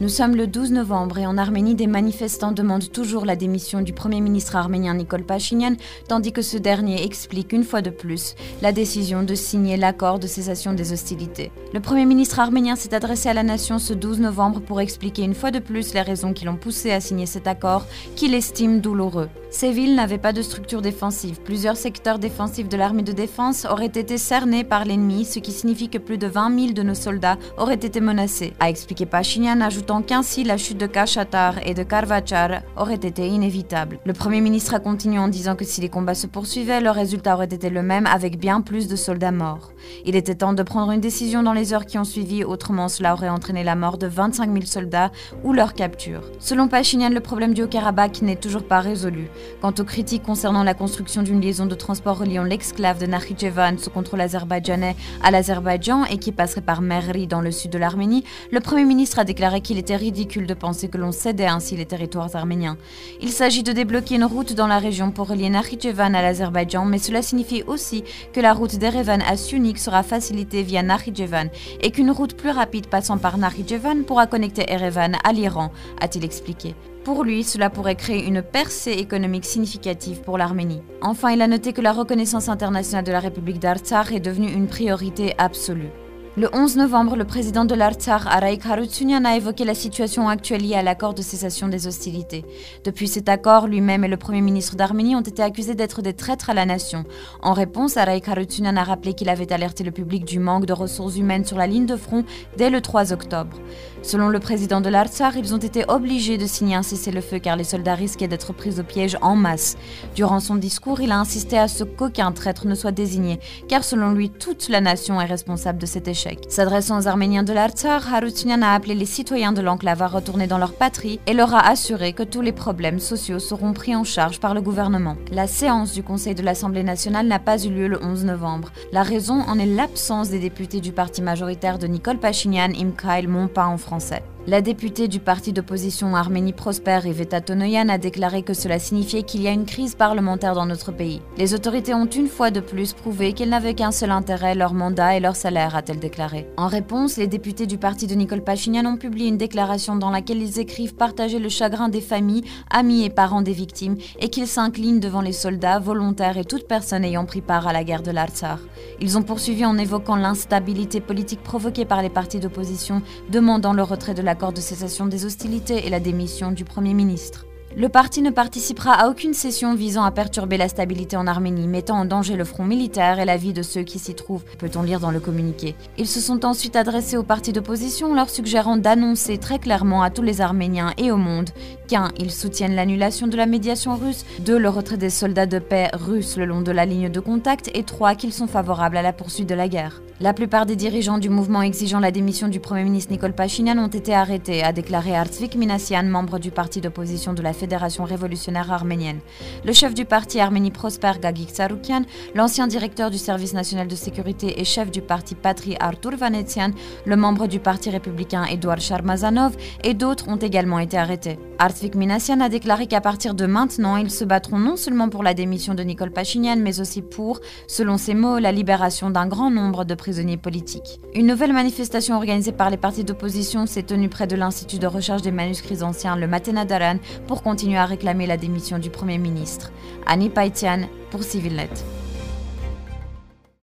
Nous sommes le 12 novembre et en Arménie, des manifestants demandent toujours la démission du Premier ministre arménien Nicole Pachinian, tandis que ce dernier explique une fois de plus la décision de signer l'accord de cessation des hostilités. Le Premier ministre arménien s'est adressé à la nation ce 12 novembre pour expliquer une fois de plus les raisons qui l'ont poussé à signer cet accord qu'il estime douloureux. Ces villes n'avaient pas de structure défensive. Plusieurs secteurs défensifs de l'armée de défense auraient été cernés par l'ennemi, ce qui signifie que plus de 20 000 de nos soldats auraient été menacés, a expliqué Pachinian, ajoutant qu'ainsi la chute de Kachatar et de Karvachar aurait été inévitable. Le Premier ministre a continué en disant que si les combats se poursuivaient, le résultat aurait été le même avec bien plus de soldats morts. Il était temps de prendre une décision dans les heures qui ont suivi, autrement cela aurait entraîné la mort de 25 000 soldats ou leur capture. Selon Pachinian, le problème du Haut-Karabakh n'est toujours pas résolu. Quant aux critiques concernant la construction d'une liaison de transport reliant l'exclave de Nakhichevan sous contrôle azerbaïdjanais à l'Azerbaïdjan et qui passerait par Merri dans le sud de l'Arménie, le Premier ministre a déclaré qu'il était ridicule de penser que l'on cédait ainsi les territoires arméniens. Il s'agit de débloquer une route dans la région pour relier Nakhichevan à l'Azerbaïdjan, mais cela signifie aussi que la route d'Erevan à Sunik sera facilitée via Nakhichevan et qu'une route plus rapide passant par Nakhichevan pourra connecter Erevan à l'Iran, a-t-il expliqué. Pour lui, cela pourrait créer une percée économique significative pour l'Arménie. Enfin, il a noté que la reconnaissance internationale de la République d'Artsakh est devenue une priorité absolue. Le 11 novembre, le président de l'Artsakh, Araik Harutyunyan, a évoqué la situation actuelle liée à l'accord de cessation des hostilités. Depuis cet accord, lui-même et le premier ministre d'Arménie ont été accusés d'être des traîtres à la nation. En réponse, Araik Harutyunyan a rappelé qu'il avait alerté le public du manque de ressources humaines sur la ligne de front dès le 3 octobre. Selon le président de l'Artsakh, ils ont été obligés de signer un cessez-le-feu car les soldats risquaient d'être pris au piège en masse. Durant son discours, il a insisté à ce qu'aucun traître ne soit désigné, car selon lui, toute la nation est responsable de cet échec. S'adressant aux Arméniens de l'Artsar, Harutyunyan a appelé les citoyens de l'enclave à retourner dans leur patrie et leur a assuré que tous les problèmes sociaux seront pris en charge par le gouvernement. La séance du Conseil de l'Assemblée nationale n'a pas eu lieu le 11 novembre. La raison en est l'absence des députés du parti majoritaire de Nicole Pachinian, Imkhail Monpa en français. La députée du parti d'opposition Arménie Prospère, Iveta Tonoyan, a déclaré que cela signifiait qu'il y a une crise parlementaire dans notre pays. Les autorités ont une fois de plus prouvé qu'elles n'avaient qu'un seul intérêt, leur mandat et leur salaire, a-t-elle déclaré. En réponse, les députés du parti de Nicole Pachinian ont publié une déclaration dans laquelle ils écrivent partager le chagrin des familles, amis et parents des victimes et qu'ils s'inclinent devant les soldats, volontaires et toute personne ayant pris part à la guerre de l'Artsar. Ils ont poursuivi en évoquant l'instabilité politique provoquée par les partis d'opposition, demandant le retrait de la l'accord de cessation des hostilités et la démission du Premier ministre. Le parti ne participera à aucune session visant à perturber la stabilité en Arménie, mettant en danger le front militaire et la vie de ceux qui s'y trouvent, peut-on lire dans le communiqué. Ils se sont ensuite adressés aux partis d'opposition, leur suggérant d'annoncer très clairement à tous les Arméniens et au monde qu'un, ils soutiennent l'annulation de la médiation russe, deux, le retrait des soldats de paix russes le long de la ligne de contact, et trois, qu'ils sont favorables à la poursuite de la guerre. La plupart des dirigeants du mouvement exigeant la démission du Premier ministre Nicole Pachinian ont été arrêtés, a déclaré Artsvik Minassian, membre du parti d'opposition de la Fédération révolutionnaire arménienne. Le chef du parti Arménie Prosper Gagik Saroukian, l'ancien directeur du service national de sécurité et chef du parti Patrie Artur Vanetian, le membre du parti républicain Edouard Sharmazanov et d'autres ont également été arrêtés. Artvik Minassian a déclaré qu'à partir de maintenant, ils se battront non seulement pour la démission de Nicole Pachinian, mais aussi pour, selon ses mots, la libération d'un grand nombre de prisonniers politiques. Une nouvelle manifestation organisée par les partis d'opposition s'est tenue près de l'Institut de recherche des manuscrits anciens, le Matenadaran, pour continuer à réclamer la démission du Premier ministre. Annie Paitian pour CivilNet.